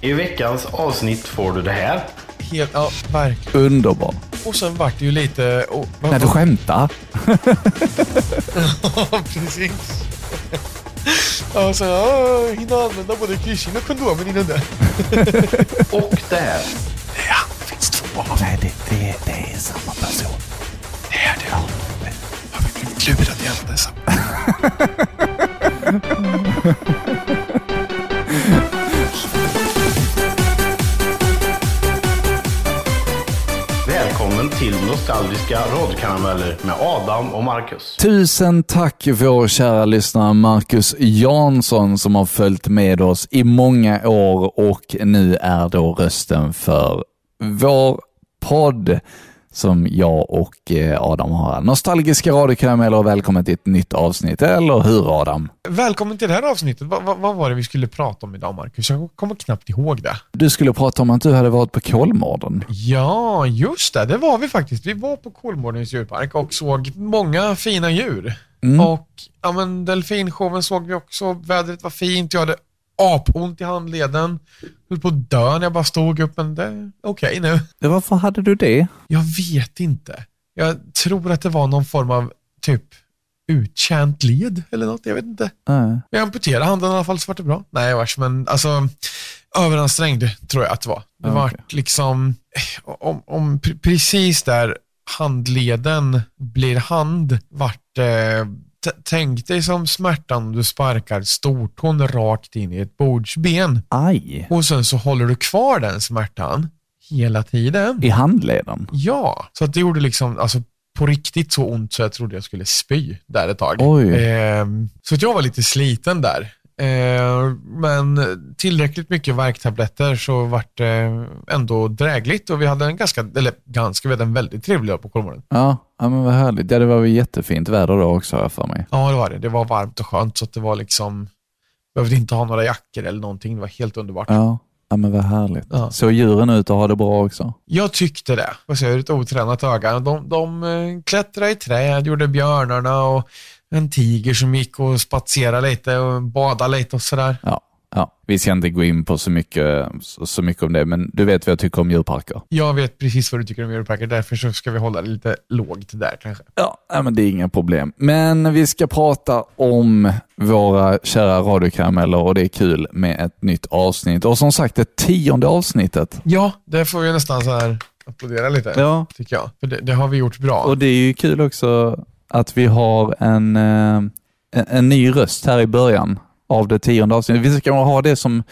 I veckans avsnitt får du det här. Helt, ja, verkligen. Underbar. Och sen vart det ju lite... Oh, vad- Nej, du skämtar. Ja, precis. Ja, så ja, hinna använda både klyschin och kondomen innan det. Och det här. Ja, det finns två Nej, det, det, det är samma person. Det är det. Har vi blivit lurade igen dessa? Välkommen till Nostalgiska radiokarameller med Adam och Marcus. Tusen tack vår kära lyssnare Marcus Jansson som har följt med oss i många år och nu är då rösten för vår podd som jag och eh, Adam har. Nostalgiska radiokarameller och välkommen till ett nytt avsnitt. Eller hur Adam? Välkommen till det här avsnittet. Vad, vad, vad var det vi skulle prata om idag, Marcus? Jag kommer knappt ihåg det. Du skulle prata om att du hade varit på Kolmården. Ja, just det. Det var vi faktiskt. Vi var på Kolmårdens djurpark och såg många fina djur. Mm. Och ja, men delfinshowen såg vi också. Vädret var fint. Jag hade apont i handleden. Höll på att dö när jag bara stod upp, men det är okej nu. Varför hade du det? Jag vet inte. Jag tror att det var någon form av typ uttjänt led eller något. Jag vet inte. Nej. Jag amputerade handen i alla fall så vart det bra. Nej, vars, men alltså överansträngd tror jag att det var. Det Ja, var okej. liksom, om, om pre- precis där handleden blir hand, vart eh, Tänk dig som smärtan om du sparkar stortån rakt in i ett bordsben Aj. och sen så håller du kvar den smärtan hela tiden. I handleden? Ja, så att det gjorde liksom, alltså på riktigt så ont så jag trodde jag skulle spy där ett tag. Oj. Ehm, så att jag var lite sliten där. Ehm, men tillräckligt mycket värktabletter så vart det ändå drägligt och vi hade en ganska, eller ganska, vi hade en väldigt trevlig dag på Kolmården. Ja, ja men vad härligt. Ja, det var väl jättefint väder då också har jag för mig. Ja, det var det. Det var varmt och skönt så att det var liksom, behövde inte ha några jackor eller någonting. Det var helt underbart. Ja, ja men vad härligt. Ja. Såg djuren ut att ha det bra också? Jag tyckte det. Säger du? Ett otränat öga. De, de eh, klättrade i träd, gjorde björnarna och en tiger som gick och spatserade lite och badade lite och sådär. Ja, ja. Vi ska inte gå in på så mycket, så, så mycket om det, men du vet vad jag tycker om djurparker. Jag vet precis vad du tycker om djurparker, därför så ska vi hålla det lite lågt där kanske. Ja, men det är inga problem. Men vi ska prata om våra kära radiokarameller och det är kul med ett nytt avsnitt. Och som sagt, det tionde avsnittet. Ja, det får vi nästan så här applådera lite, Ja. tycker jag. För det, det har vi gjort bra. Och det är ju kul också att vi har en, eh, en, en ny röst här i början av det tionde avsnittet. Vi ska ha det som,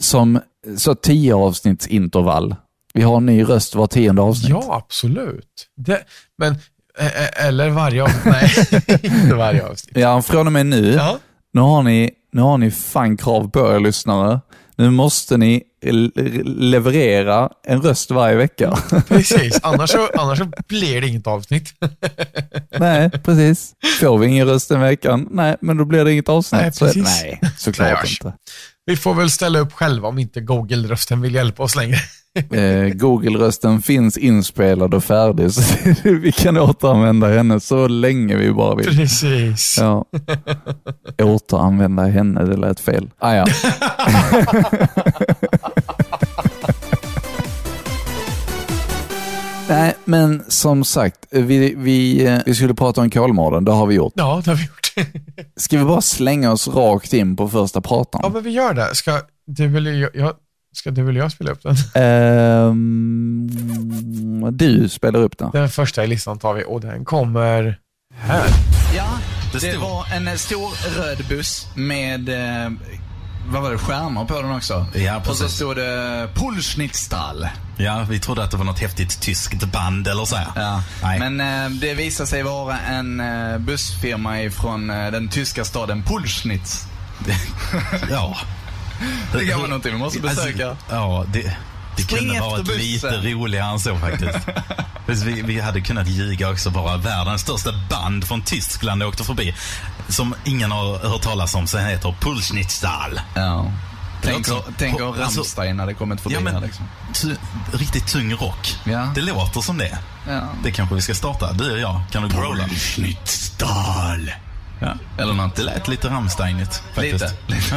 som så tio avsnitts intervall. Vi har en ny röst var tionde avsnitt. ja, absolut. Det, men, eh, eh, eller varje avsnitt. Nej, inte varje avsnitt. Ja, från och med nu, Ja, nu har ni, nu har ni fan krav på er lyssnare. Nu måste ni leverera en röst varje vecka. precis. Annars så, annars så blir det inget avsnitt. nej, precis. Får vi ingen röst den veckan? Nej, men då blir det inget avsnitt. Nej, Så- precis. nej såklart Nej, inte. Vi får väl ställa upp själva om inte Google-rösten vill hjälpa oss längre. Eh, Google-rösten finns inspelad och färdig, så vi kan återanvända henne så länge vi bara vill. Precis. Ja. Återanvända henne, det lät fel. Ah, ja. Men som sagt, vi, vi, eh, vi skulle prata om Kolmården, det har vi gjort. Ja, det har vi gjort. Ska vi bara slänga oss rakt in på första pratan? Ja, men vi gör det. Ska du eller jag, jag, ska du eller jag spela upp den? Ehm, du spelar upp den. Den första i listan tar vi och den kommer här. Ja, Det var en stor röd buss med, eh, vad var det, skärmar på den också? Ja, Och så precis. stod det Pulschnitztal. Ja, vi trodde att det var något häftigt tyskt band eller så. Ja. Nej. Men eh, det visade sig vara en eh, bussfirma ifrån eh, den tyska staden Pulschnitz. ja. Det kan vara någonting vi måste besöka. Alltså, ja, det, det Spring kunde varit lite roligare än så faktiskt. Vi, vi hade kunnat ljuga också bara. Världens största band från Tyskland åkte förbi. Som ingen har hört talas om, som heter Pulschnitztal. Ja. Tänk, låter- och- tänk om alltså- Rammstein hade kommit förbi Ja, men här liksom. tu, riktigt tung rock. Ja. Det låter som det. Ja. Det kanske vi ska starta, du och jag. Kan du growla? Pulschnitztal. Ja. Eller något. Det lät lite Rammsteinigt faktiskt. Lite.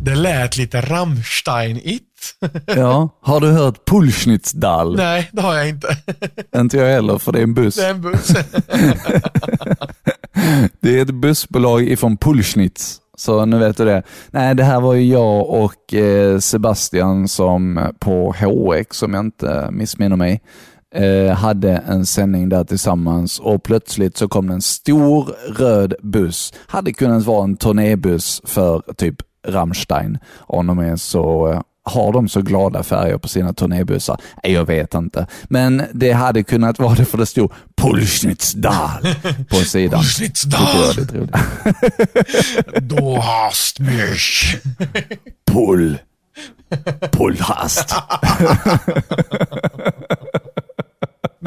Det lät lite Rammstein-it. Ja, har du hört Pulschnitzdal? Nej, det har jag inte. Inte jag heller, för det är en buss. Det är en buss. Det är ett bussbolag ifrån Pulschnitz. Så nu vet du det. Nej, det här var ju jag och eh, Sebastian som på HX, om jag inte missminner mig, eh, hade en sändning där tillsammans och plötsligt så kom det en stor röd buss. Hade kunnat vara en turnébuss för typ Rammstein om de är så eh, har de så glada färger på sina turnébussar? Nej, Jag vet inte. Men det hade kunnat vara det för det stod Pulschnitzdal på sidan. Roligt. Du hast mich. Pull. Pullhast.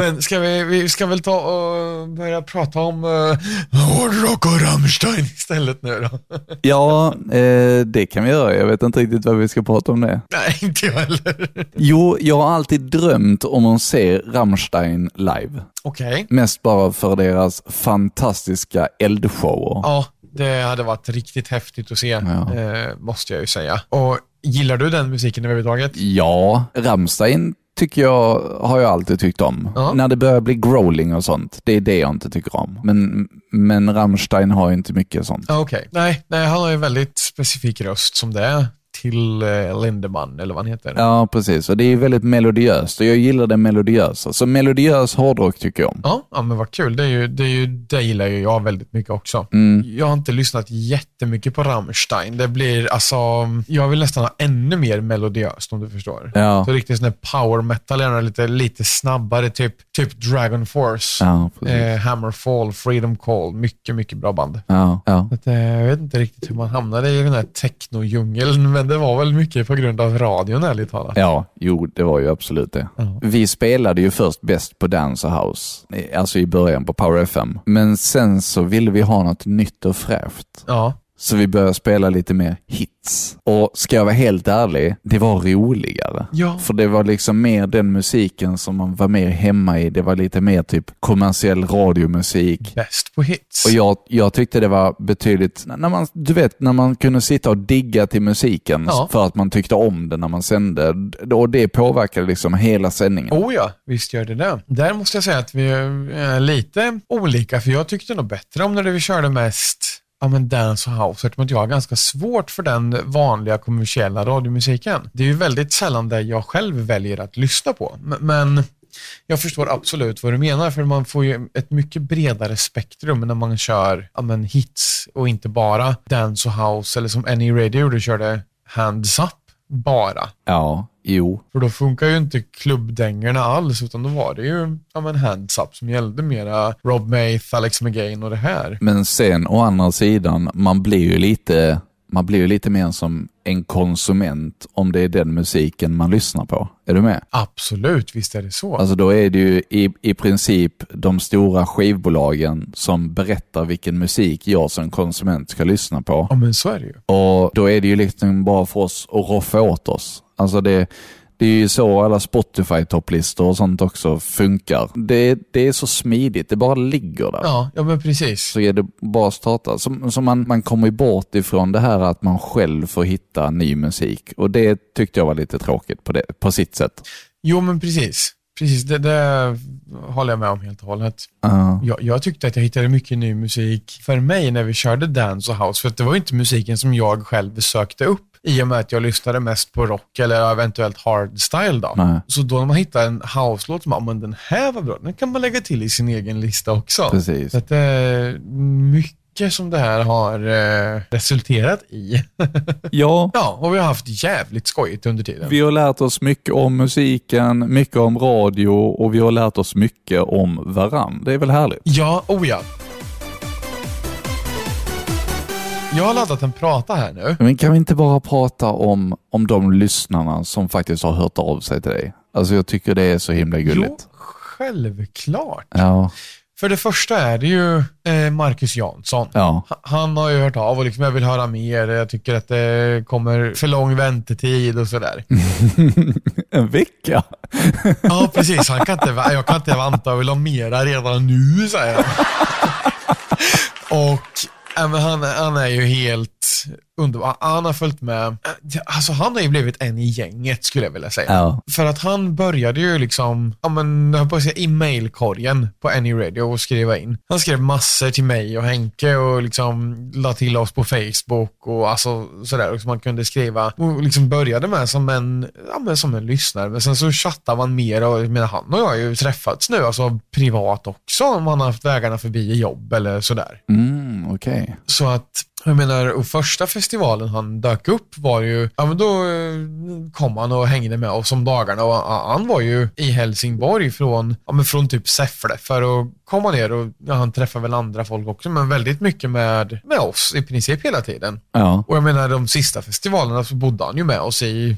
Men ska vi, vi ska väl ta och börja prata om uh, hårdrock och Rammstein istället nu då? Ja, eh, det kan vi göra. Jag vet inte riktigt vad vi ska prata om det. Nej, inte jag heller. Jo, jag har alltid drömt om att se Rammstein live. Okej. Mest bara för deras fantastiska eldshower. Ja, det hade varit riktigt häftigt att se, Ja. eh, måste jag ju säga. Och gillar du den musiken överhuvudtaget? Ja, Rammstein tycker jag, har jag alltid tyckt om. Ja. När det börjar bli growling och sånt, det är det jag inte tycker om. Men, men Rammstein har ju inte mycket sånt. Ja, Okej. Nej, nej, han har ju väldigt specifik röst som det är till eh, Lindemann, eller vad han heter. Ja, precis. Och det är väldigt melodiöst och jag gillar det melodiösa. Så melodiös hårdrock tycker jag om. Ja, ja, men vad kul. Det, är ju, det, är ju, det gillar ju jag väldigt mycket också. Mm. Jag har inte lyssnat jättemycket på Rammstein. Det blir alltså, jag vill nästan ha ännu mer melodiöst om du förstår. Ja, Så riktigt sån där power metal, lite, lite snabbare, typ, typ Dragon Force. ja. Eh, Hammerfall, Freedom Call, mycket, mycket bra band. Ja, ja. Att, eh, jag vet inte riktigt hur man hamnade i den här techno-djungeln, men det var väl mycket på grund av radion ärligt talat. Ja, jo, det var ju absolut det. Ja. Vi spelade ju först bäst på Dance House, alltså i början på Power FM. Men sen så ville vi ha något nytt och fräscht. Ja, Så vi började spela lite mer hits. Och ska jag vara helt ärlig, det var roligare. Ja. För det var liksom mer den musiken som man var mer hemma i. Det var lite mer typ kommersiell radiomusik. bäst på hits. Och jag, jag tyckte det var betydligt, när man, du vet, när man kunde sitta och digga till musiken Ja. för att man tyckte om den när man sände. Och det påverkade liksom hela sändningen. Oh ja, visst gör det det. Där måste jag säga att vi är lite olika, för jag tyckte nog bättre om när vi körde mest ja, men dance och house, eftersom jag har ganska svårt för den vanliga kommersiella radiomusiken. Det är ju väldigt sällan det jag själv väljer att lyssna på. Men jag förstår absolut vad du menar, för man får ju ett mycket bredare spektrum när man kör ja, men hits och inte bara dance och house, eller som Any Radio, du körde hands up bara. Ja, jo. För då funkar ju inte klubbdängerna alls, utan då var det ju ja, men hands up som gällde mera Rob Maith, Alex McGain och det här. Men sen å andra sidan, man blir ju lite, man blir ju lite mer som en konsument om det är den musiken man lyssnar på. Är du med? Absolut, visst är det så. Alltså då är det ju i, i princip de stora skivbolagen som berättar vilken musik jag som konsument ska lyssna på. ja, men så är det ju. Och då är det ju liksom bara för oss att roffa åt oss. Alltså det, det är ju så alla Spotify-topplistor och sånt också funkar. Det, det är så smidigt, det bara ligger där. Ja, ja men precis. Så är det bara starta. Så, så man, man kommer ju bort ifrån det här att man själv får hitta ny musik. Och det tyckte jag var lite tråkigt på, det, på sitt sätt. Jo, men precis. Precis, det, det håller jag med om helt och hållet. Ja. Jag, jag tyckte att jag hittade mycket ny musik för mig när vi körde dance och house, för det var ju inte musiken som jag själv sökte upp i och med att jag lyssnade mest på rock eller eventuellt hardstyle då. Nej. Så då när man hittar en house-låt, bara, men den här var bra, den kan man lägga till i sin egen lista också. Precis. Så att är mycket som det här har eh, resulterat i. Ja, ja, och vi har haft jävligt skojigt under tiden. vi har lärt oss mycket om musiken, mycket om radio och vi har lärt oss mycket om varann. Det är väl härligt? Ja, oh ja. Jag har laddat en prata här nu. Men kan vi inte bara prata om, om de lyssnarna som faktiskt har hört av sig till dig? Alltså jag tycker det är så himla Jo, gulligt. självklart. Ja, För det första är det ju eh, Marcus Jansson. ja. Ha- Han har ju hört av och liksom, jag vill höra mer. Jag tycker att det kommer för lång väntetid och sådär. En vecka? Ja, precis. Han kan inte, jag kan inte vänta, jag vill ha mera redan nu, säger han. Och han, han är ju helt underbar. Han har följt med. Alltså han har ju blivit en i gänget skulle jag vilja säga. Ja. För att han började ju liksom, ja men, jag på säga i mailkorgen på Any Radio och skriva in. Han skrev massor till mig och Henke och liksom la till oss på Facebook och alltså sådär. Och så man kunde skriva och liksom började med som en, ja men som en lyssnare. Men sen så chattar man mer och menar, han och jag har ju träffats nu, alltså privat också om han har haft vägarna förbi i jobb eller sådär. Mm, okej. Så att, jag menar, första festivalen han dök upp var ju, ja men då eh, kom han och hängde med oss om dagarna och han- var ju i Helsingborg från, ja men från typ Säffle för att komma ner och, ja, han träffade väl andra folk också, men väldigt mycket med, med oss i princip hela tiden. Ja. Och jag menar de sista festivalerna så bodde han ju med oss i,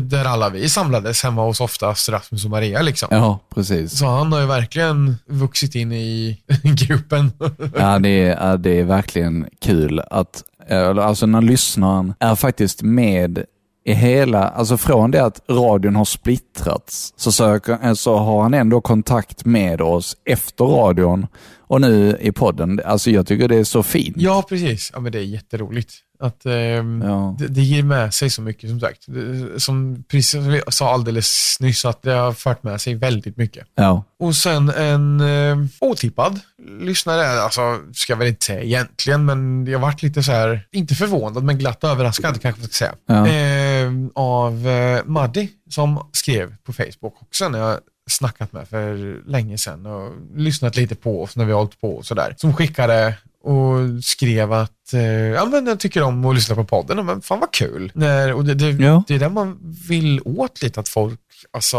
där alla vi samlades hemma hos oftast Rasmus och Maria liksom. ja, precis. Så han har ju verkligen vuxit in i gruppen. Ja, det är, ja, det är verkligen kul att, alltså när lyssnaren är faktiskt med i hela, alltså från det att radion har splittrats så, söker, så har han ändå kontakt med oss efter radion och nu i podden. Alltså jag tycker det är så fint. Ja, precis. Ja, men det är jätteroligt. Att, ehm, Ja. det, det ger med sig så mycket som sagt. Det, som, precis som vi sa alldeles nyss, att det har fört med sig väldigt mycket. Ja. Och sen en eh, otippad lyssnare, alltså ska jag väl inte säga egentligen, men jag varit lite så här, inte förvånad, men glatt överraskad kanske man ska säga. Ja. Eh, av eh, Maddi som skrev på Facebook också när jag snackat med för länge sedan och lyssnat lite på oss när vi har hållit på och sådär. Som skickade och skrev att eh, ja, men jag tycker om att lyssna på podden. Men fan vad kul. När, och det, det, Ja. det är det man vill åt lite, att folk alltså,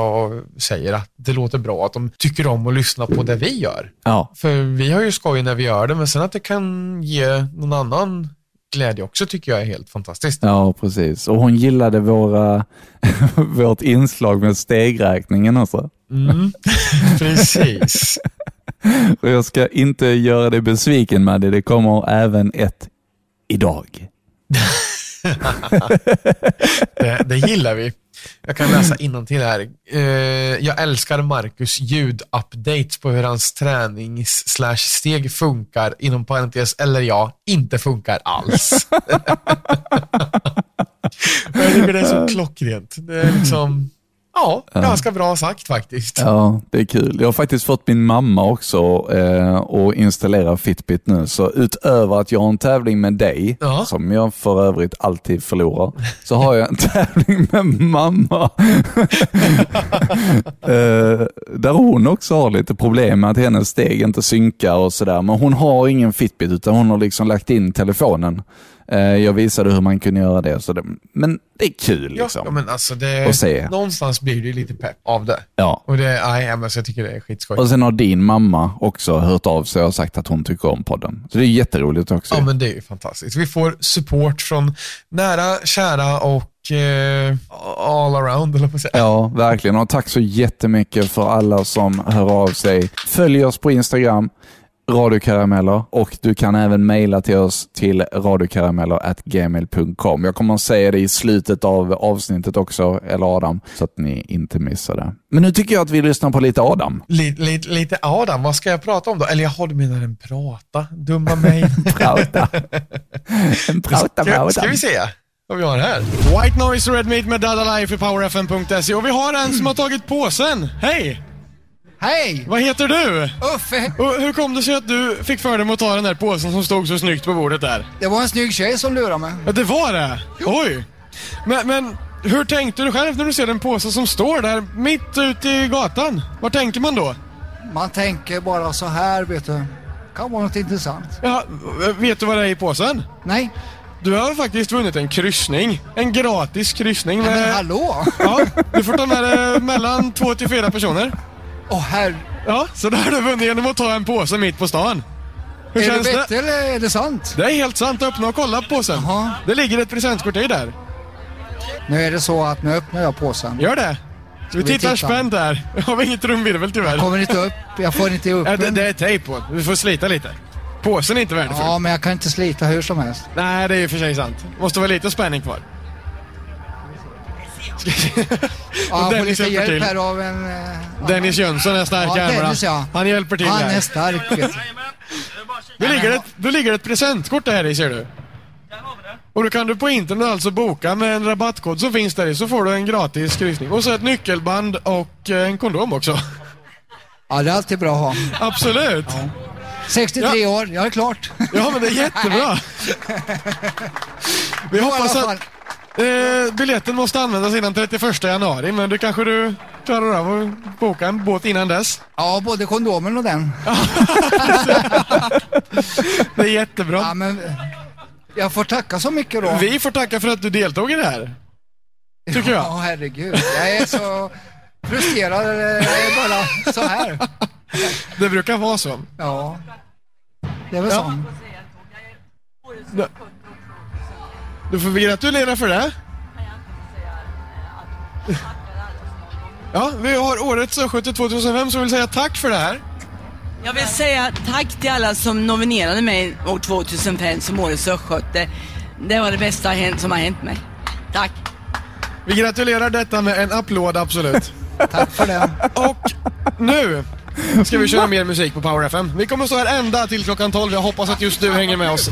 säger att det låter bra, att de tycker om att lyssna på det vi gör. Ja. För vi har ju skoj när vi gör det, men sen att det kan ge någon annan glädje också tycker jag är helt fantastiskt. Ja, precis. Och hon gillade våra, vårt inslag med stegräkningen också. Mm. Precis. Och jag ska inte göra dig besviken med det. Kommer även ett idag. Det, det gillar vi. Jag kan läsa innantill här. Eh, jag älskar Marcus ljudupdates på hur hans tränings steg funkar, inom parentes, eller ja, inte funkar alls. Jag tycker det är så klockrent. Det är liksom, ja, ganska bra sagt faktiskt. Ja, det är kul. Jag har faktiskt fått min mamma också eh, att installera Fitbit nu. Så utöver att jag har en tävling med dig, Ja. som jag för övrigt alltid förlorar, så har jag en tävling med mamma. eh, där hon också har lite problem med att hennes steg inte synkar och sådär. Men hon har ingen Fitbit utan hon har liksom lagt in telefonen. Eh, jag visade hur man kunde göra det. Så det men det är kul liksom. ja, men alltså det, Och se. någonstans blir det lite pepp av det. Ja. Och det, nej, men jag tycker det är skitskoj. Och sen har din mamma också hört av sig och sagt att hon tycker om podden. Så det är jätteroligt också. Ja, men det är fantastiskt. Vi får support från nära, kära och eh, all around, eller på att säga. Ja, verkligen. Och tack så jättemycket för alla som hör av sig. Följ oss på Instagram, radiokarameller och du kan även mejla till oss till radiokarameller.gmail.com. Jag kommer att säga det i slutet av avsnittet också, eller Adam, så att ni inte missar det. Men nu tycker jag att vi lyssnar på lite Adam. Lite, lite, lite Adam, vad ska jag prata om då? Eller jaha, du menar en prata? Dumma mig. Prata. En prata med Adam. ska vi se vad vi har här? White Noise Red Meat med Dada Life i powerfm.se och vi har en som har tagit påsen. Hej! Hej! Vad heter du? Uffe! Och hur kom det sig att du fick för dig att ta den där påsen som stod så snyggt på bordet där? Det var en snygg tjej som lurade mig. Ja, det var det? Oj! Men, men hur tänkte du själv när du ser en påse som står där mitt ute i gatan? Vad tänker man då? Man tänker bara så här, vet du. Kan vara något intressant. Ja, vet du vad det är i påsen? Nej, Du har faktiskt vunnit en kryssning. En gratis kryssning. men Med, hallå? ja, du får ta med dig mellan två till fyra personer. Åh herre, Ja, så där har du vunnit genom att ta en påse mitt på stan. Hur är känns det det? vettigt eller är det sant? Det är helt sant. Öppna och kolla på påsen. Jaha. Det ligger ett presentkort i där. Nu är det så att nu öppnar jag påsen. Gör det. Så vi Vi tittar tittar. spänt där. Jag har inget trumvirvel tyvärr. Kommer inte upp, jag får inte upp Ja, det, den. det är tejp på. Du får slita lite. Påsen är inte värdefull. Ja, men jag kan inte slita hur som helst. Nej, det är ju för sig sant. Måste vara lite spänning kvar. Ja, får Dennis lite hjälper hjälp till. här av en... eh, Dennis Jönsson är stark i Ja, armarna. Dennis, ja. Han hjälper till Han där. är stark, vet du. Ligger, det, då ligger det ett presentkort där i ser du. Och då kan du på internet alltså boka med en rabattkod som finns där i så får du en gratis kryssning. Och så ett nyckelband och eh, en kondom också. Ja, det är alltid bra att ha. Absolut. 63 år, jag är klart. Ja, men det är jättebra. Vi hoppas I att eh, biljetten måste användas innan 31 januari, men det kanske du klarar av att boka en båt innan dess. Ja, både kondomen och den. Det är jättebra. Ja, men jag får tacka så mycket då. Vi får tacka för att du deltog i det här. Tycker jag. Ja, herregud. Jag är så frustrerad. Jag är bara så här. Det brukar vara så. Ja, det är väl Ja. så. Du får vi gratulera för det. Ja, vi har årets Östgöte 2005 som vill säga tack för det här. Jag vill säga tack till alla som nominerade mig år 2005 som årets östgöte. Det var det bästa hänt- som har hänt mig. Tack. Vi gratulerar detta med en applåd, absolut. Tack för det. Och nu ska vi köra mer musik på Power FM. Vi kommer stå här ända till klockan 12. Jag hoppas att just du hänger med oss.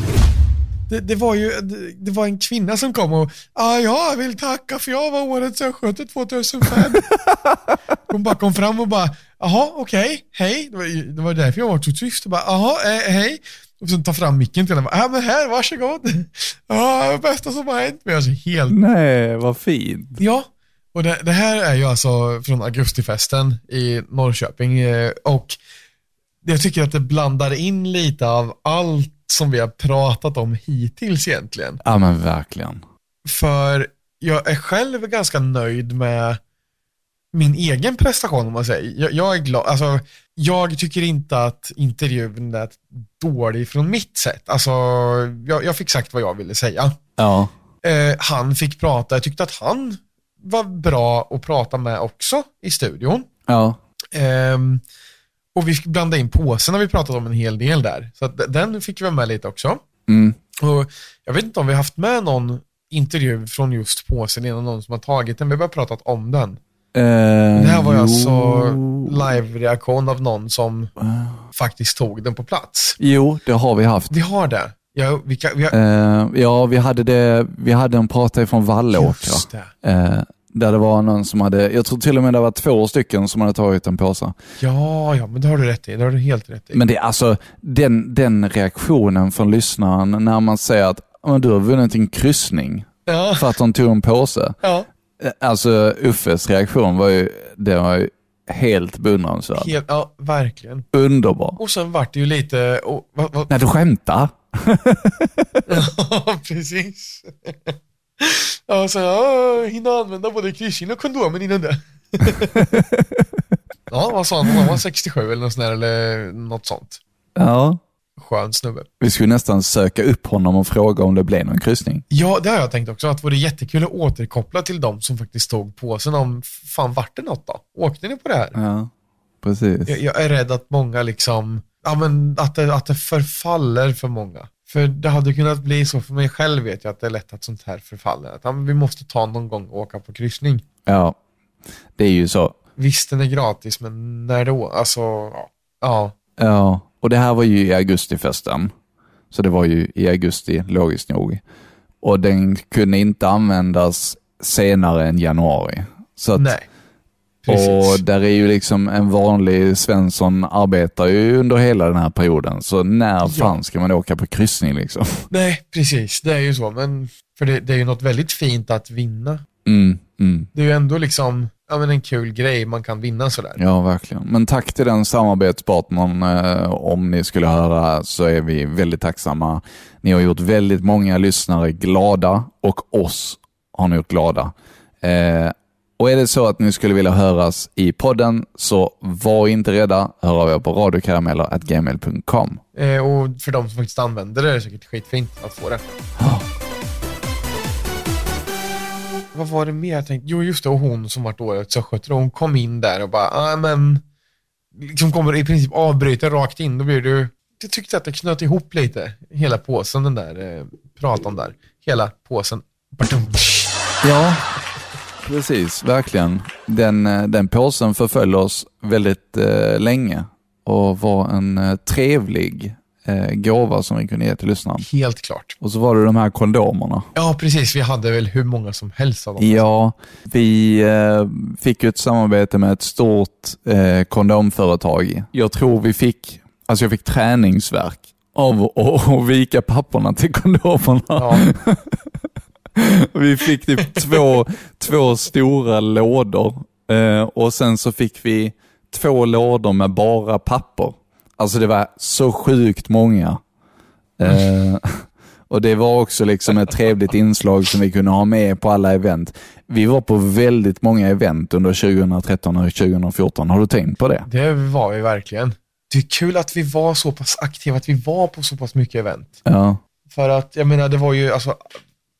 Det, det var ju det, var en kvinna som kom och ah, jag vill tacka för jag var årets östgöte 2005. Hon bara kom fram och bara jaha okej, hej. Det var, det var därför jag var så tyst jaha, eh, hej. Och sen ta fram micken till henne ja men här, varsågod. Ja, det bästa som har hänt mig. Alltså helt Nej, vad fint. Ja, och det, det här är ju alltså från augustifesten i Norrköping eh, och jag tycker att det blandar in lite av allt som vi har pratat om hittills egentligen. Ja men verkligen. För jag är själv ganska nöjd med min egen prestation om man säger. Jag, jag är glad, alltså jag tycker inte att intervjun lät dålig från mitt sätt. Alltså jag, jag fick sagt vad jag ville säga. Ja. Eh, han fick prata, jag tyckte att han var bra att prata med också i studion. Ja. Ehm, och vi fick blanda in påsen när vi pratade om en hel del där. Så den fick vi med lite också. Mm. Och jag vet inte om vi har haft med någon intervju från just påsen innan någon som har tagit den. Vi har bara pratat om den. Eh, Det här var ju alltså live-reaktion av någon som faktiskt tog den på plats. Jo, det har vi haft. Vi har det. Ja, vi kan, vi har, Eh, ja, vi hade, det, vi hade en pratare från Vallåkra. Där det var någon som hade, jag tror till och med det var två stycken som hade tagit en påse. Ja, ja, men det har du rätt i. Det har du helt rätt i. Men det är alltså den, den reaktionen från lyssnaren när man säger att "Men du har vunnit en kryssning ja, för att de tog en påse. ja. Eh, Alltså Uffes reaktion var ju, det var ju helt beundransvärd. Helt, ja, verkligen. Underbar. Och sen vart det ju lite... Och, vad, vad, Nej, du skämtar? ja, precis. ja, så jag hinna använda både kryssning och kondomen innan det. ja, vad sa han? Han var 67 eller något sånt där, eller något sånt. Ja. Skön snubbe. Vi skulle nästan söka upp honom och fråga om det blev någon kryssning. Ja, det har jag tänkt också. Att det vore jättekul att återkoppla till de som faktiskt tog påsen om, fan vart det något då? Åkte ni på det här? Ja, precis. Jag, jag är rädd att många liksom, ja men att det, att det förfaller för många. För det hade kunnat bli så, för mig själv vet jag att det är lätt att sånt här förfaller. Att ja, vi måste ta någon gång och åka på kryssning. Ja, det är ju så. Visst, den är gratis, men när då? Alltså, ja. ja. Ja, och det här var ju i augustifesten. Så det var ju i augusti, logiskt nog. Och den kunde inte användas senare än januari. Så att, Nej. Precis. och där är ju liksom en vanlig Svensson arbetar ju under hela den här perioden. Så när fan ska man åka på kryssning liksom? Nej, precis. Det är ju så. Men, för det, det är ju något väldigt fint att vinna. Mm, mm. Det är ju ändå liksom, ja men en kul grej man kan vinna sådär. Ja, verkligen. Men tack till den samarbetspartnern. Eh, om ni skulle höra så är vi väldigt tacksamma. Ni har gjort väldigt många lyssnare glada och oss har ni gjort glada. Eh, och är det så att ni skulle vilja höras i podden så var inte rädda. Hör av er på radiokarameller.gmail.com. Eh, och för de som faktiskt använder det är det säkert skitfint att få det. Vad var det mer jag tänkte? Jo, just det. Och hon som vart årets östgöte, hon kom in där och bara, ah, men, liksom kommer i princip avbryta rakt in. Då blir du, jag tyckte att det knöt ihop lite, hela påsen, den där eh, pratan där. Hela påsen. Ja, precis. Verkligen. Den, eh, den påsen förföll oss väldigt eh, länge och var en eh, trevlig eh, gåva som vi kunde ge till lyssnaren. Helt klart. Och så var det de här kondomerna. Ja, precis. Vi hade väl hur många som helst av dem. Ja, vi eh, fick ju ett samarbete med ett stort eh, kondomföretag. Jag tror vi fick, alltså jag fick träningsverk av att att vika papperna till kondomerna. Ja. Vi fick typ två, två stora lådor eh, och sen så fick vi två lådor med bara papper. Alltså det var så sjukt många. Eh, och det var också liksom ett trevligt inslag som vi kunde ha med på alla event. Vi var på väldigt många event under 2013 och 2014. Har du tänkt på det? Det var vi verkligen. Det är kul att vi var så pass aktiva, att vi var på så pass mycket event. Ja. För att, jag menar, det var ju alltså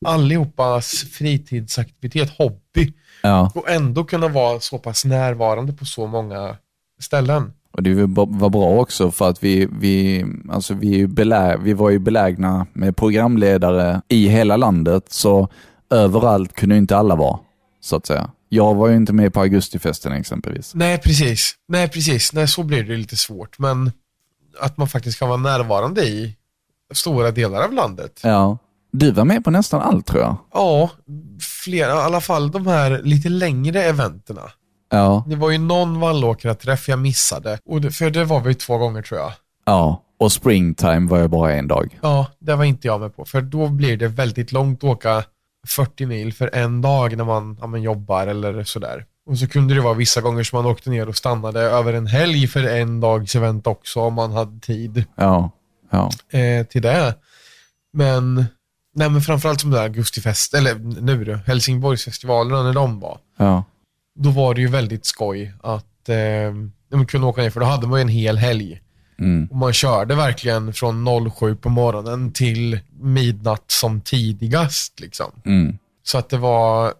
allihopas fritidsaktivitet, hobby. ja. Och ändå kunna vara så pass närvarande på så många ställen. Och det var bra också för att vi, vi, alltså vi, belä, vi var ju belägna med programledare i hela landet, så överallt kunde inte alla vara, så att säga. Jag var ju inte med på augustifesten exempelvis. Nej, precis. Nej, precis. Nej, så blir det lite svårt. Men att man faktiskt kan vara närvarande i stora delar av landet. Ja. Du var med på nästan allt tror jag. Ja, flera, i alla fall de här lite längre eventerna. Ja. Det var ju någon Vallåkra-träff jag missade. Och det, för det var vi två gånger tror jag. Ja. Och springtime var jag bara en dag. Ja, det var inte jag med på. För då blir det väldigt långt att åka 40 mil för en dag när man, ja, man jobbar eller sådär. Och så kunde det vara vissa gånger som man åkte ner och stannade över en helg för en dags event också om man hade tid Ja. Ja. eh, till det. Men, nej men framförallt som det där augustifest, eller nu då, Helsingborgsfestivalerna när de var. Ja. Då var det ju väldigt skoj att eh, man kunde åka ner för då hade man ju en hel helg. Mm. Och man körde verkligen från 07 på morgonen till midnatt som tidigast. Liksom. Mm. Så att det var,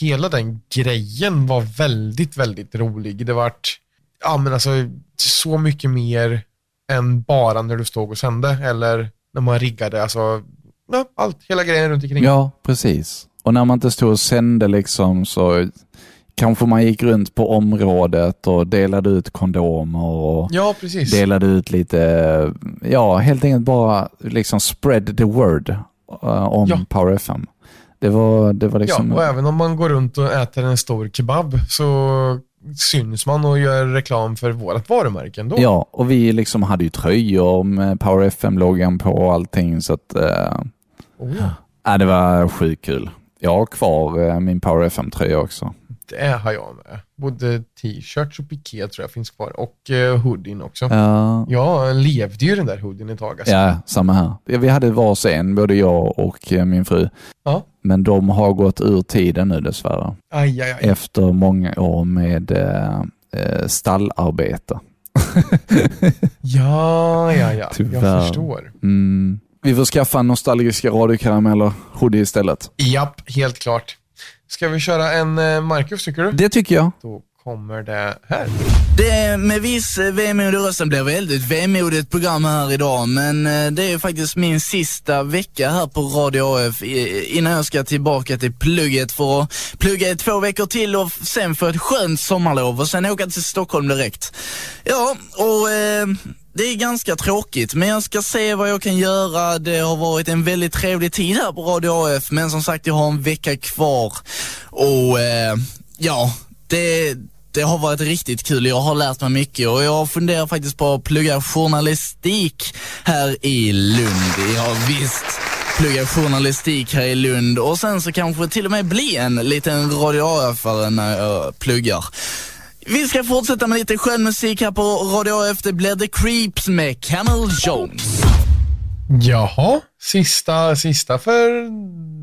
hela den grejen var väldigt, väldigt rolig. Det vart, ja men alltså så mycket mer än bara när du stod och sände eller när man riggade. Alltså, ja, allt, hela grejen runt omkring. Ja, precis. Och när man inte stod och sände liksom så kanske man gick runt på området och delade ut kondomer och Ja, delade ut lite, ja helt enkelt bara liksom spread the word eh, om Ja. Power FM. Det var, det var liksom, Ja, och även om man går runt och äter en stor kebab så syns man och gör reklam för vårt varumärke ändå. ja, och vi liksom hade ju tröjor med Power FM-loggan på och allting så att, eh, Oh, ja. det var sjukt kul. Jag har kvar eh, min Power FM-tröja också. Det har jag med. Både t-shirts och piké tror jag finns kvar och uh, hoodien också. Ja, Jag levde ju den där hoodien ett tag. Alltså. Ja, samma här. Vi hade varsin, både jag och eh, min fru. Ja. Men de har gått ur tiden nu dessvärre. Aj, aj, aj. Efter många år med eh, eh, stallarbete. Ja, ja, ja. Tyvärr. Jag förstår. Mm. Vi får skaffa en nostalgiska radiokarameller hoodie istället. Japp, helt klart. Ska vi köra en eh, Marcus tycker du? Det tycker jag. Då kommer det här. Det med viss eh, vemod i rösten blir väldigt vemodigt program här idag, men eh, det är faktiskt min sista vecka här på Radio AF innan jag ska tillbaka till plugget för att plugga i två veckor till och sen få ett skönt sommarlov och sen åka till Stockholm direkt. Ja, och eh, det är ganska tråkigt, men jag ska se vad jag kan göra. Det har varit en väldigt trevlig tid här på Radio AF, men som sagt, jag har en vecka kvar. Och eh, ja, det, det har varit riktigt kul. Jag har lärt mig mycket och jag funderar faktiskt på att plugga journalistik här i Lund. Ja, visst plugga journalistik här i Lund och sen så kanske till och med bli en liten radio AF-are när jag pluggar. Vi ska fortsätta med lite skön musik här på Radio AF. Det blir The Creeps med Camel Jones. Jaha, sista, sista för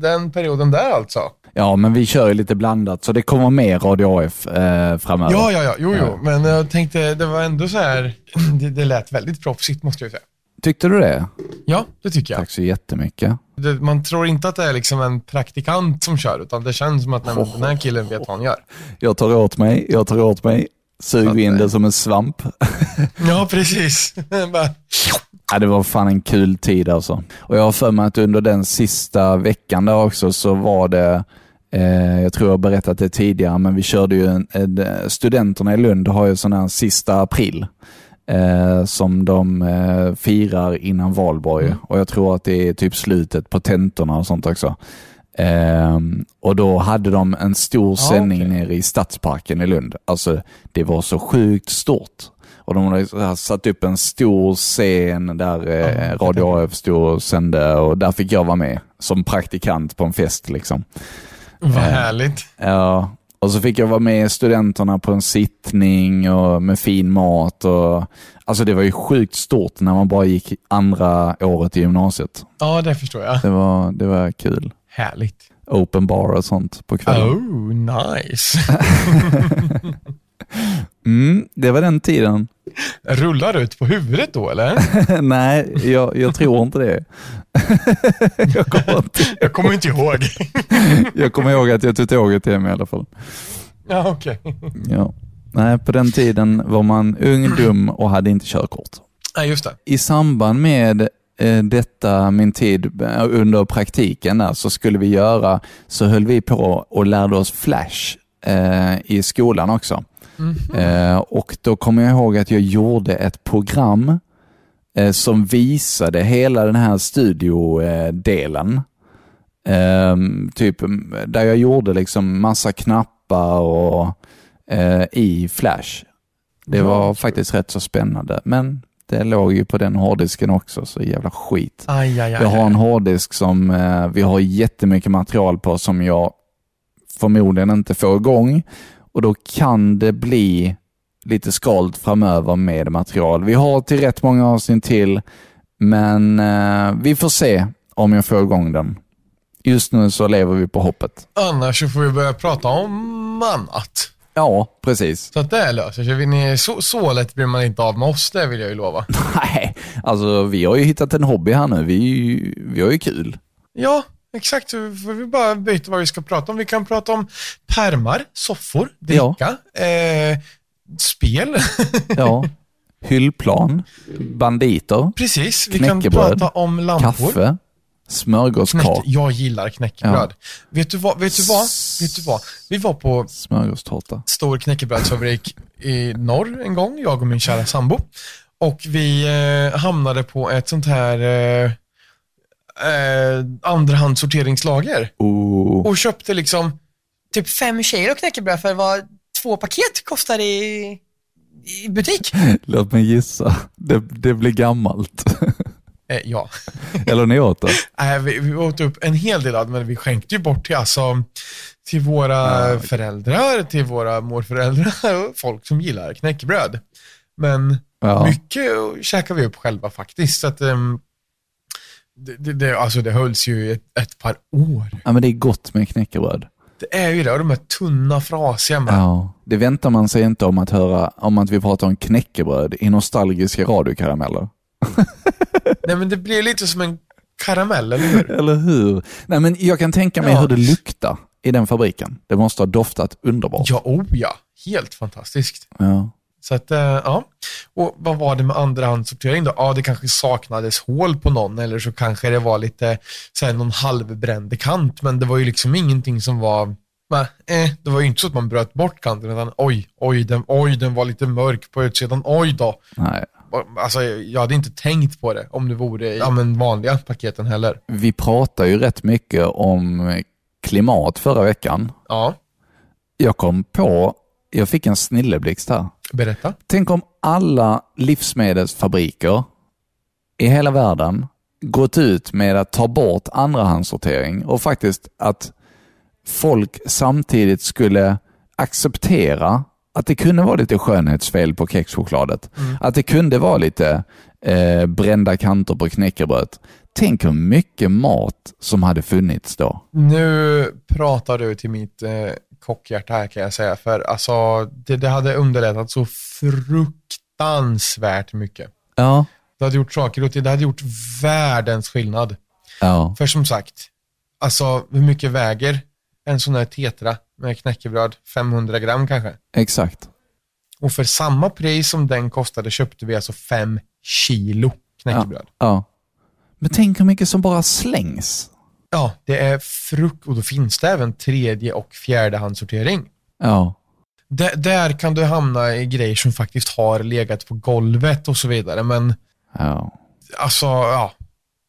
den perioden där alltså. Ja, men vi kör ju lite blandat, så det kommer mer Radio AF eh, framöver. Ja, ja, ja, jo, jo. Men jag tänkte, det var ändå så här, det, det lät väldigt proffsigt måste jag säga. Tyckte du det? Ja, det tycker jag. Tack så jättemycket. Det, man tror inte att det är liksom en praktikant som kör, utan det känns som att nej, men den här killen vet vad han gör. Jag tar åt mig, jag tar åt mig. Sug in det som en svamp. Ja, precis. Ja, det var fan en kul tid alltså. Och jag har för mig att under den sista veckan där också så var det, eh, jag tror jag har berättat det tidigare, men vi körde ju en, en, studenterna i Lund har ju sån här sista april. Eh, som de eh, firar innan valborg. Och jag tror att det är typ slutet på tentorna och sånt också. Ehm, och då hade de en stor sändning okej. nere i Stadsparken i Lund. Alltså, det var så sjukt stort. Och de här satt upp en stor scen där eh, Radio AF stod och sände och där fick jag vara med som praktikant på en fest. liksom. Vad härligt. Ja, och så fick jag vara med studenterna på en sittning och med fin mat. Och, alltså det var ju sjukt stort när man bara gick andra året i gymnasiet. Ja, det förstår jag. Det var, det var kul. Härligt. Open bar och sånt på kvällen. Oh, nice. Mm, det var den tiden. Rullar ut på huvudet då eller? Nej, jag, jag tror inte det. jag, kommer inte, Jag kommer inte ihåg. jag kommer ihåg att jag tog tåget hem i alla fall. Ja, okej. Ja. Nej, på den tiden var man ung, dum och hade inte körkort. Nej, just det. I samband med eh, detta, min tid eh, under praktiken där, så skulle vi göra, så höll vi på och lärde oss Flash eh, i skolan också. Eh, och då kommer jag ihåg att jag gjorde ett program eh, som visade hela den här studiodelen. Eh, typ mm, där jag gjorde liksom massa knappar och eh, i Flash. Det var faktiskt rätt så spännande, men det låg ju på den hårddisken också, så jävla skit. Aj, aj, aj. Jag har en hårddisk som eh, vi har jättemycket material på som jag förmodligen inte får igång och då kan det bli lite skald framöver med material. Vi har till rätt många avsnitt till, men eh, vi får se om jag får igång den. Just nu så lever vi på hoppet. Annars så får vi börja prata om annat. Ja, precis. Så att det löser sig. Så, så lätt blir man inte av med oss, det vill jag ju lova. Nej, alltså vi har ju hittat en hobby här nu. Vi, vi har ju kul. Ja, exakt. Vi bara byta vad vi ska prata om. Vi kan prata om pärmar, soffor, dricka, eh, spel. Ja. Hyllplan, banditer, Precis, vi kan prata om lampor. kaffe, smörgåskaka, jag gillar knäckebröd. Vet, du vad, vet du vad? Vet du vad? Vi var på smörgåstårta. stor knäckebrödsfabrik i norr en gång, jag och min kära sambo. Och vi eh, hamnade på ett sånt här eh, eh, andrahandssorteringslager. Oh. Och köpte liksom Typ fem kilo knäckebröd för vad två paket kostar i, i butik. Låt mig gissa. Det, det blir gammalt. Eh, ja. Eller ni åt det? Nej, vi, vi åt upp en hel del av det, men vi skänkte ju bort till, alltså, till våra föräldrar, till våra morföräldrar och folk som gillar knäckebröd. Men Ja. mycket käkar vi upp själva faktiskt. Så att, ehm, det, det, det, alltså det hölls ju ett, ett par år. ja, men det är gott med knäckebröd. Det är ju det, och de här tunna, frasiga med. Ja. Det väntar man sig inte om att höra om att vi pratar om knäckebröd i nostalgiska radiokarameller. Nej, men det blir lite som en karamell, eller hur? Eller hur? Nej, men jag kan tänka mig Ja. hur det luktar i den fabriken. Det måste ha doftat underbart. Ja, oh ja. Helt fantastiskt. Ja. Så att, eh, ja. Och vad var det med andrahandssortering då? Ja, det kanske saknades hål på någon eller så kanske det var lite så här, någon halvbränd kant, men det var ju liksom ingenting som var va, eh, det var ju inte så att man bröt bort kanten, utan oj, oj, den, oj, den var lite mörk på utsidan, oj då. Nej. Alltså, jag hade inte tänkt på det om det vore i ja, men vanliga paketen heller. Vi pratar ju rätt mycket om klimat förra veckan. Ja, Jag kom på, jag fick en snilleblixt här. berätta. Tänk om alla livsmedelsfabriker i hela världen gått ut med att ta bort andrahandssortering och faktiskt att folk samtidigt skulle acceptera att det kunde vara lite skönhetsfel på kexchokladet. Att det kunde vara lite eh, brända kanter på knäckebrödet. Tänk hur mycket mat som hade funnits då. Nu pratar du till mitt eh, kockhjärta här kan jag säga, för alltså det, det hade underlättat så fruktansvärt mycket. Ja. Det hade gjort saker och det hade gjort världens skillnad. Ja. För som sagt, alltså hur mycket väger en sån här tetra med knäckebröd? 500 gram kanske. Exakt. Och för samma pris som den kostade köpte vi alltså 5 kilo knäckebröd. Ja. Men tänk hur mycket som bara slängs. Ja, det är frukt och då finns det även tredje och fjärdehandssortering. Ja. där, där kan du hamna i grejer som faktiskt har legat på golvet och så vidare. Men Ja. alltså, ja.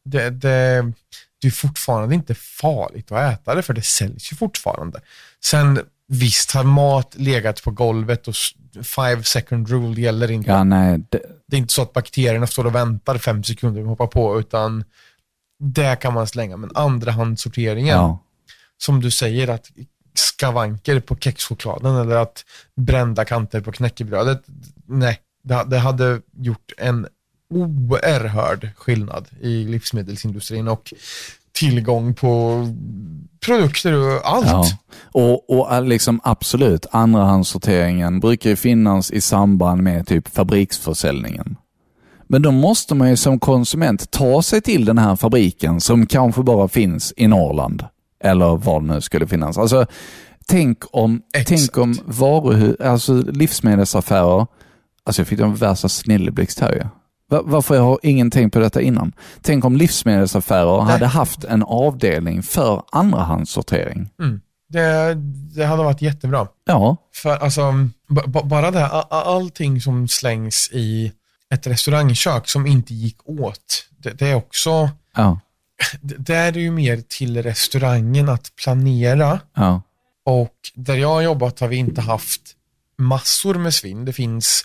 Det, det, det är fortfarande inte farligt att äta det, för det säljs ju fortfarande. Sen visst har mat legat på golvet och five second rule gäller inte. Ja, nej. Det, Det är inte så att bakterierna står och väntar fem sekunder och hoppar på, utan det kan man slänga. Men andrahandssorteringen, ja. som du säger, att skavanker på kexchokladen eller att brända kanter på knäckebrödet, nej, det, det hade gjort en oerhörd skillnad i livsmedelsindustrin och tillgång på produkter och allt. Ja. Och, och all- liksom absolut, andrahandssorteringen brukar ju finnas i samband med typ fabriksförsäljningen. Men då måste man ju som konsument ta sig till den här fabriken som kanske bara finns i Norrland. Eller var det nu skulle finnas. Alltså, tänk om, Exakt. tänk om varuhus, alltså livsmedelsaffärer, alltså jag fick en värsta snilleblixt här ju. Va- Varför har ingen tänkt på detta innan? Tänk om livsmedelsaffärer hade haft en avdelning för andrahandssortering. Det, det hade varit jättebra. Ja, För alltså, bara det, a- allting som slängs i ett restaurangkök som inte gick åt, det, det är också, ja, det, det är ju mer till restaurangen att planera ja. och där jag har jobbat har vi inte haft massor med svinn. Det finns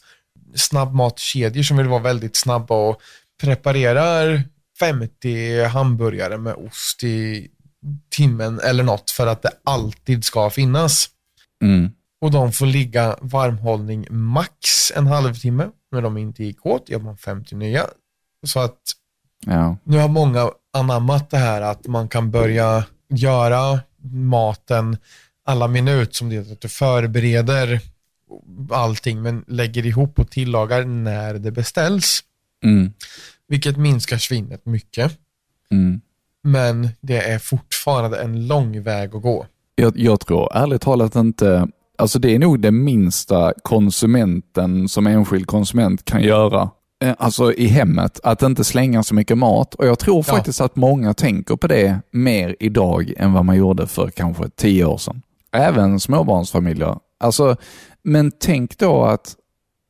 snabbmatkedjor som vill vara väldigt snabba och preparerar 50 hamburgare med ost i timmen eller något för att det alltid ska finnas. Mm. Och de får ligga varmhållning max en halvtimme. När de inte gick åt gör man 50 nya. Så att Ja, nu har många anammat det här att man kan börja göra maten alla minut som det är att du förbereder allting men lägger ihop och tillagar när det beställs. mm. Vilket minskar svinnet mycket. Mm. Men det är fortfarande en lång väg att gå. Jag, jag tror ärligt talat inte, alltså det är nog det minsta konsumenten som enskild konsument kan göra. Eh, Alltså i hemmet, att inte slänga så mycket mat. Och jag tror Ja. faktiskt att många tänker på det mer idag än vad man gjorde för kanske tio år sedan. Även småbarnsfamiljer. Alltså, men tänk då att,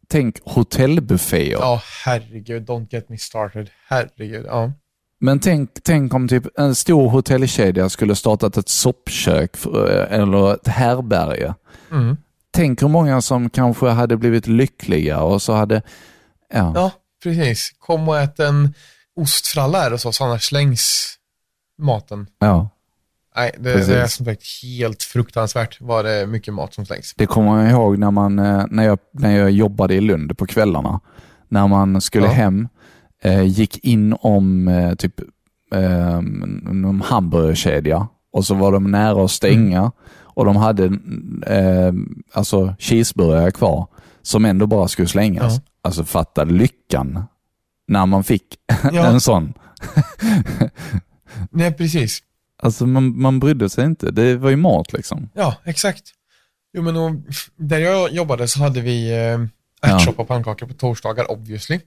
tänk hotellbufféer. Ja, herregud, don't get me started. Herregud, ja. Men tänk, tänk om typ en stor hotellkedja skulle startat ett soppkök för, eller ett härberge. Mm. Tänk hur många som kanske hade blivit lyckliga och så hade... Ja, Ja, precis. Kom och ät en ostfralla här hos oss, annars slängs maten. ja. Nej, det, Precis. det är som sagt helt fruktansvärt vad det är mycket mat som slängs. Det kommer jag ihåg när, man, eh, när, jag, när jag jobbade i Lund på kvällarna. När man skulle Ja. hem, eh, gick in om eh, typ eh, någon hamburgerkedja och så var de nära att stänga Mm. och de hade eh, alltså cheeseburgare kvar som ändå bara skulle slängas. Ja. Alltså fatta lyckan när man fick Ja. en sån. Nej, precis. Alltså man, man brydde sig inte. Det var ju mat liksom. Ja, exakt. Jo, men och, där jag jobbade så hade vi eh, ärtsoppa och pannkakor på torsdagar, obviously.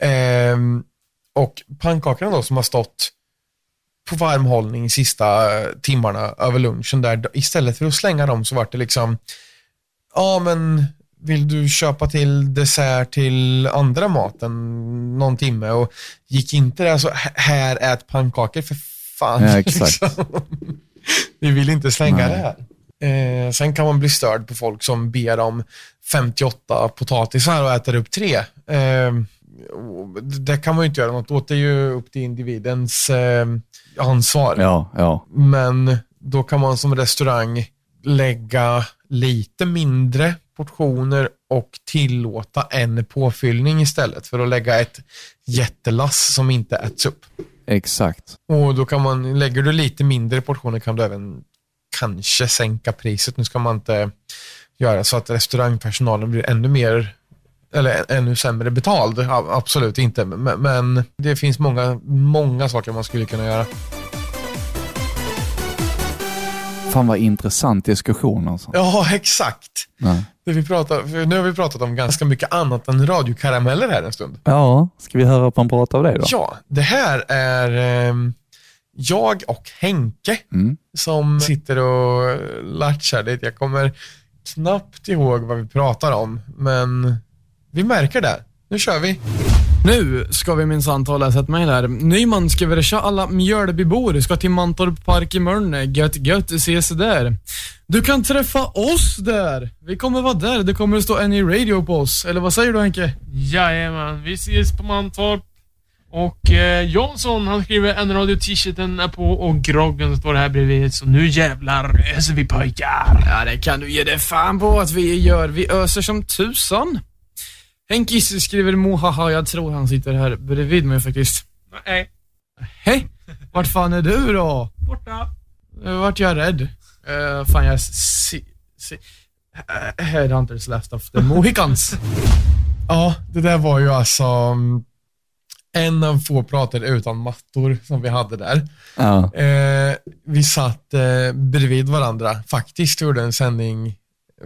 Ehm, och pannkakorna då som har stått på varmhållning sista eh, timmarna över lunchen där, istället för att slänga dem så var det liksom, ja men vill du köpa till dessert till andra maten någon timme och gick inte det så "H- här ät pannkakor för fan. Ja, exakt. liksom. Vi vill inte slänga Nej. det här. Eh, sen kan man bli störd på folk som ber om 58 potatisar och äter upp tre. Eh, det kan man ju inte göra något åt. Det är ju upp till individens eh, ansvar. Ja, ja. Men då kan man som restaurang lägga lite mindre portioner och tillåta en påfyllning istället för att lägga ett jättelass som inte äts upp. Exakt. Och då kan man, lägger du lite mindre portioner kan du även kanske sänka priset. Nu ska man inte göra så att restaurangpersonalen blir ännu mer eller ännu sämre betald. Absolut inte, men, det finns många, många saker man skulle kunna göra. Fan vad intressant diskussion alltså. Ja, exakt. Ja. Det vi pratar, nu har vi pratat om ganska mycket annat än radiokarameller här en stund. ja, ska vi höra på en prat av det då? Ja, det här är ehm, jag och Henke Mm. som sitter och latchar dit. Jag kommer knappt ihåg vad vi pratar om, men vi märker det. Nu kör vi. Nu ska vi minsann ta och läsa ett mejl här. Nyman skriver tja alla Mjölbybor ska till Mantorp Park i Mölne. Gött gött, ses där. Du kan träffa oss där. Vi kommer vara där. Det kommer att stå Any Radio på oss. Eller vad säger du Henke? Jajamän, vi ses på Mantorp. Och eh, Jansson han skriver en radio t-shirten är på och groggen står här bredvid. Så nu jävlar öser vi pojkar. Ja, det kan du ge dig fan på att vi gör. Vi öser som tusan. Henkis skriver mohaha, jag tror han sitter här bredvid mig faktiskt. Nej, Hej! Vart fan är du då? borta. Uh, vart jag rädd. Uh, fan jag si, si, uh, Headhunters left of the Mohicans. Ja, det där var ju alltså mm, en av få prater utan mattor som vi hade där. Ja. Eh, vi satt eh, bredvid varandra, faktiskt gjorde en sändning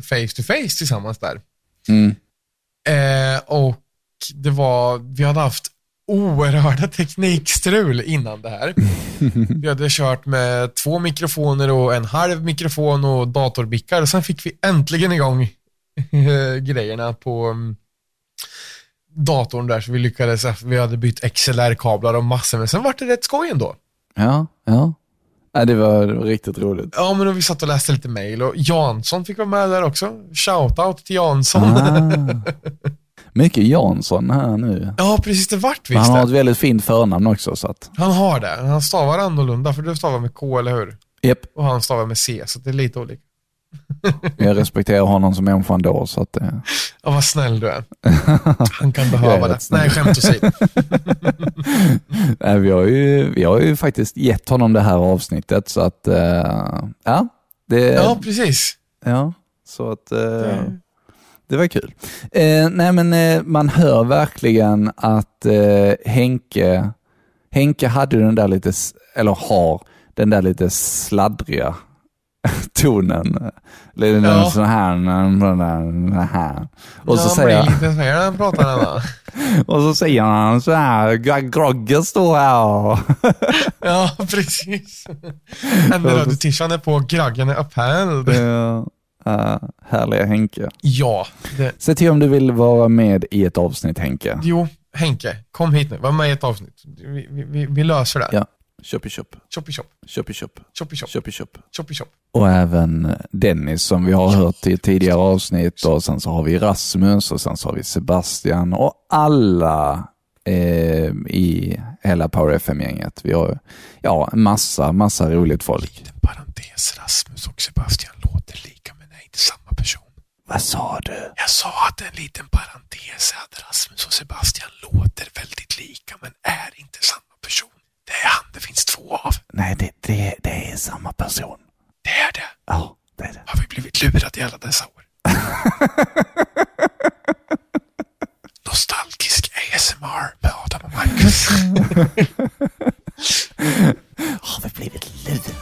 face to face tillsammans där. Mm. Eh, och det var, vi hade haft oerhörda teknikstrul innan det här. Vi hade kört med två mikrofoner och en halv mikrofon och datorbickar och sen fick vi äntligen igång eh, grejerna på mm, datorn där så vi lyckades, vi hade bytt XLR-kablar och massor men sen var det rätt skoj ändå. Ja, ja. Ja det, var, det var riktigt roligt. Ja, men vi satt och läste lite mail och Jansson fick vara med där också. Shoutout till Jansson. Ah. Mycket Jansson här nu. Ja, precis. Det vart visst han har ett väldigt fint förnamn också så att, Han har det. Han stavar annorlunda, för du stavar med K, eller hur? japp, Och han stavar med C, så det är lite olika. Jag respekterar honom som människa ändå så att eh, Ja, vad snäll du är. Han kan behöva det. Nej, skämt åsido. nej, vi, har ju, vi har ju faktiskt gett honom det här avsnittet så att, eh, ja, det, Ja, precis. Ja, så att eh, det var kul. Eh, nej men eh, man hör verkligen att eh, Henke, Henke hade den där lite, eller har, den där lite sladdriga tonen. Lite Ja. sån här. Och, så ja, säger, blir lite här han pratar han och så säger han så här, "Gro- Groggen står här. Ja, precis. En röd-tishan är på, graggen är upphälld. Ja, eh, härliga Henke. Ja, det, Se till om du vill vara med i ett avsnitt Henke. jo, Henke, kom hit nu. Var med i ett avsnitt. Vi, vi, vi, vi löser det. Ja. Köp i köp, Chop i chop, köp i köp, chop i chop, köp i köp. chop i chop. Och även Dennis som vi har hört i tidigare avsnitt och sen så har vi Rasmus och sen så har vi Sebastian och alla eh, i hela Power FM-gänget. Vi har ja, en massa, massa roligt folk. En parentes, Rasmus och Sebastian låter lika men är inte samma person. Vad sa du? Jag sa att en liten parentes är att Rasmus och Sebastian låter väldigt lika men är inte samma person. Det är han det finns två av. Nej, det, det, det är samma person. Det är det. Ja, det är det. Har vi blivit lurade i alla dessa år? Nostalgisk ASMR med Adam och Marcus. Har vi blivit lurade?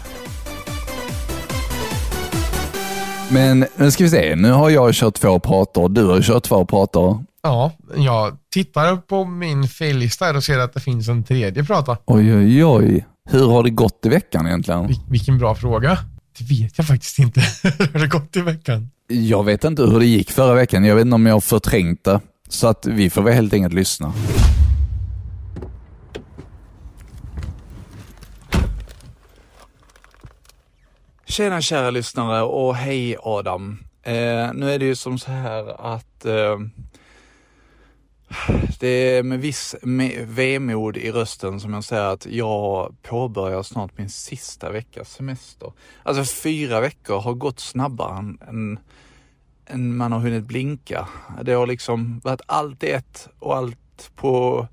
Men nu ska vi se, nu har jag kört två prator, du har kört två prator. Ja, jag tittar på min faillista här och ser att det finns en tredje prata. Oj, oj, oj. Hur har det gått i veckan egentligen? Vil- vilken bra fråga. Det vet jag faktiskt inte. Hur har det gått i veckan? Jag vet inte hur det gick förra veckan. Jag vet inte om jag har förträngt det. Så att vi får väl helt enkelt lyssna. Tjena kära lyssnare och hej Adam. Eh, nu är det ju som så här att eh, det är med viss me- vemod i rösten som jag säger att jag påbörjar snart min sista veckas semester. Alltså fyra veckor har gått snabbare än, än, än man har hunnit blinka. Det har liksom varit allt i ett och allt på...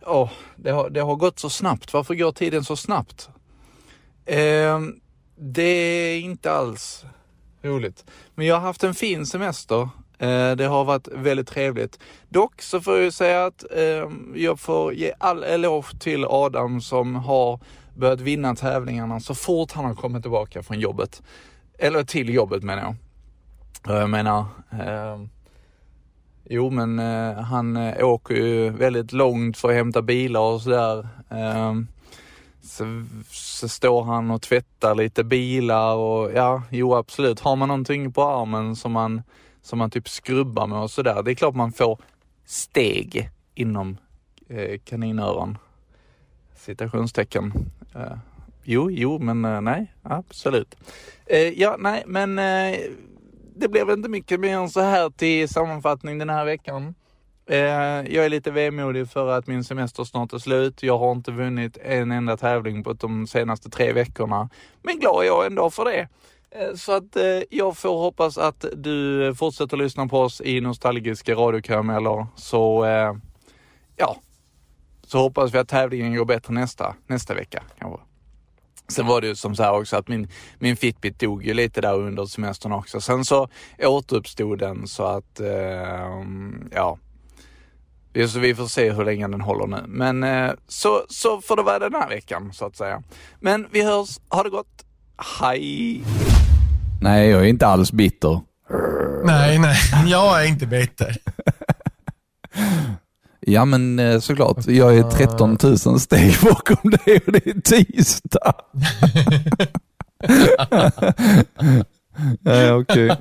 Ja, det, har, det har gått så snabbt. Varför går tiden så snabbt? Eh, det är inte alls roligt. Men jag har haft en fin semester. Eh, det har varit väldigt trevligt. Dock så får jag säga att ehm, jag får ge all eloge till Adam som har börjat vinna tävlingarna så fort han har kommit tillbaka från jobbet. Eller till jobbet menar jag. Eh, jag menar, eh, jo men eh, han eh, åker ju väldigt långt för att hämta bilar och sådär. Eh, Så, så står han och tvättar lite bilar och ja, jo absolut. Har man någonting på armen som man, som man typ skrubbar med och sådär. Det är klart man får steg inom eh, kaninöron. Citationstecken. Eh, jo, jo, men eh, nej, absolut. Eh, ja, nej, men eh, det blev inte mycket mer än så här till sammanfattning den här veckan. Eh, jag är lite vemodig för att min semester snart är slut. Jag har inte vunnit en enda tävling på de senaste tre veckorna. Men glad är jag ändå för det. Eh, så att eh, jag får hoppas att du fortsätter lyssna på oss i nostalgiska radiokarameller. Så eh, ja, så hoppas vi att tävlingen går bättre nästa, nästa vecka kanske. Sen var det ju som så här också att min, min Fitbit dog ju lite där under semestern också. Sen så återuppstod den så att, eh, ja. Så vi får se hur länge den håller nu. Men eh, så, så får det vara den här veckan så att säga. Men vi hörs, ha det gott, hej! Nej, jag är inte alls bitter. Nej, nej. Jag är inte bitter. Ja men eh, såklart, jag är 13 000 steg bakom dig och det är tisdag. Nej okej.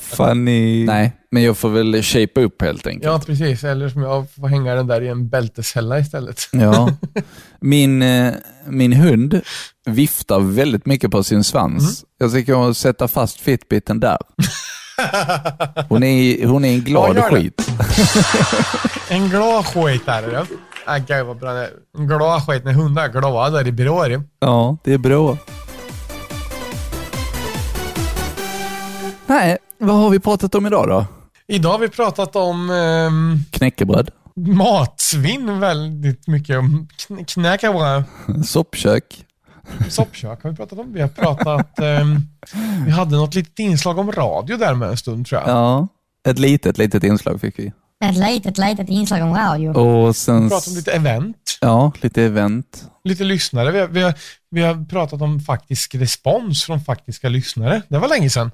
Funny. Nej, men jag får väl shape upp helt enkelt. Ja, precis. Eller som jag får hänga den där i en bälteshälla istället. Ja. Min, eh, min hund viftar väldigt mycket på sin svans. Jag ska gå och sätta fast fitbiten där. Hon är, hon är en glad Ja, skit. En glad skit är det. ja. Ah, gud vad bra det är. En glad skit när hundar är glada där i bråd. Ja, det är bra. Nej, vad har vi pratat om idag då? Idag har vi pratat om ehm, Knäckebröd, matsvinn väldigt mycket. Om kn- knäckebröd. soppkök. Soppkök har vi pratat om. Vi har pratat... ehm, vi hade något litet inslag om radio där med en stund tror jag. Ja, ett litet, litet inslag fick vi. Ett litet, litet inslag om radio. Och sen... Vi pratade om lite event. Ja, lite event. Lite lyssnare. Vi har, vi, har, vi har pratat om faktisk respons från faktiska lyssnare. Det var länge sedan.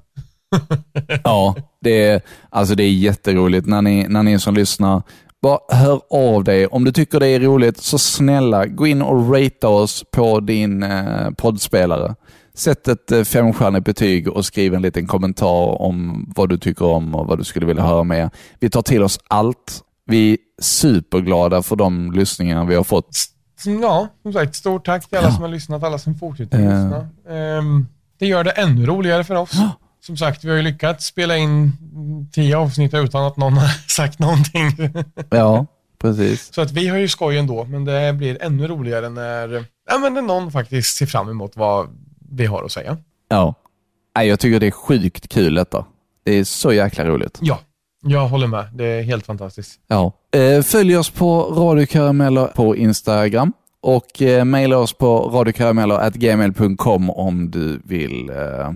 Ja, det är, alltså det är jätteroligt när ni, när ni som lyssnar. Bara hör av dig. Om du tycker det är roligt, så snälla gå in och ratea oss på din eh, poddspelare. Sätt ett eh, femstjärnigt betyg och skriv en liten kommentar om vad du tycker om och vad du skulle vilja höra mer. Vi tar till oss allt. Vi är superglada för de lyssningar vi har fått. Ja, som sagt, stort tack till alla som har lyssnat, alla som fortsätter Eh. lyssna. Ehm, det gör det ännu roligare för oss. Som sagt, vi har ju lyckats spela in tio avsnitt utan att någon har sagt någonting. Ja, precis. Så att vi har ju skoj ändå, men det blir ännu roligare när, ja, men när någon faktiskt ser fram emot vad vi har att säga. Ja. Nej, jag tycker det är sjukt kul detta. Det är så jäkla roligt. Ja, jag håller med. Det är helt fantastiskt. Ja. Eh, följ oss på radiokarameller på Instagram och eh, mejla oss på radiokarameller.gmail.com om du vill eh,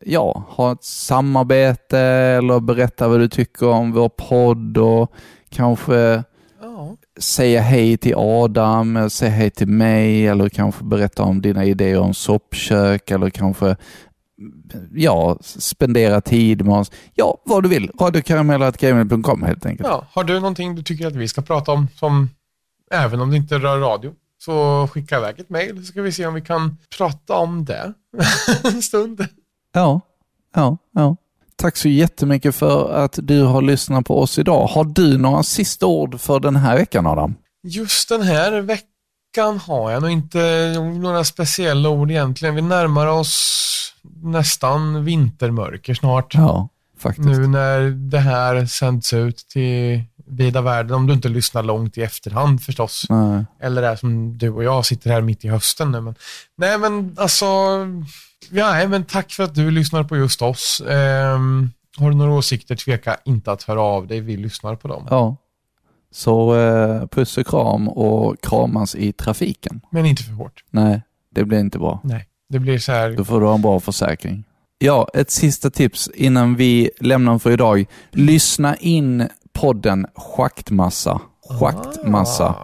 ja, ha ett samarbete eller berätta vad du tycker om vår podd och kanske säga hej till Adam, säga hej till mig eller kanske berätta om dina idéer om soppkök eller kanske ja, spendera tid med oss. Ja, vad du vill. Radiokarameller.gmail.com helt enkelt. Ja, har du någonting du tycker att vi ska prata om, som även om det inte rör radio, så skicka iväg ett mejl så ska vi se om vi kan prata om det en stund. Ja, ja, ja. Tack så jättemycket för att du har lyssnat på oss idag. Har du några sista ord för den här veckan Adam? Just den här veckan har jag nog inte några speciella ord egentligen. Vi närmar oss nästan vintermörker snart. Ja, faktiskt. Nu när det här sänds ut till vida världen, om du inte lyssnar långt i efterhand förstås. Nej. Eller är som du och jag sitter här mitt i hösten nu. Men, nej men alltså, ja, men tack för att du lyssnar på just oss. Ehm, har du några åsikter, tveka inte att höra av dig. Vi lyssnar på dem. Ja. Så eh, puss och kram och kramas i trafiken. Men inte för hårt. Nej, det blir inte bra. Nej, det blir så här. Då får du ha en bra försäkring. Ja, ett sista tips innan vi lämnar för idag. Lyssna in podden Schaktmassa. Schaktmassa.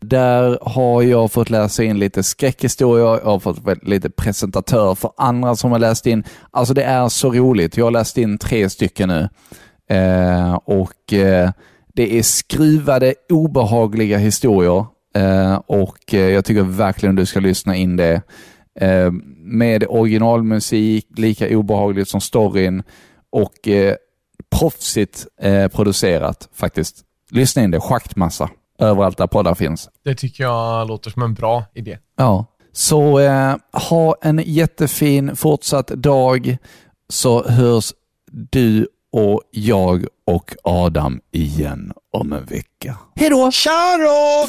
Där har jag fått läsa in lite skräckhistorier, jag har fått lite presentatör för andra som har läst in. Alltså det är så roligt. Jag har läst in tre stycken nu. Eh, och eh, det är skruvade, obehagliga historier. eh, och eh, jag tycker verkligen du ska lyssna in det. Eh, med originalmusik, lika obehagligt som storyn och eh, proffsigt eh, producerat faktiskt. Lyssna in det, schaktmassa, överallt där poddar finns. Det tycker jag låter som en bra idé. Ja, så eh, ha en jättefin fortsatt dag så hörs du och jag och Adam igen om en vecka. Hej då! Tja då!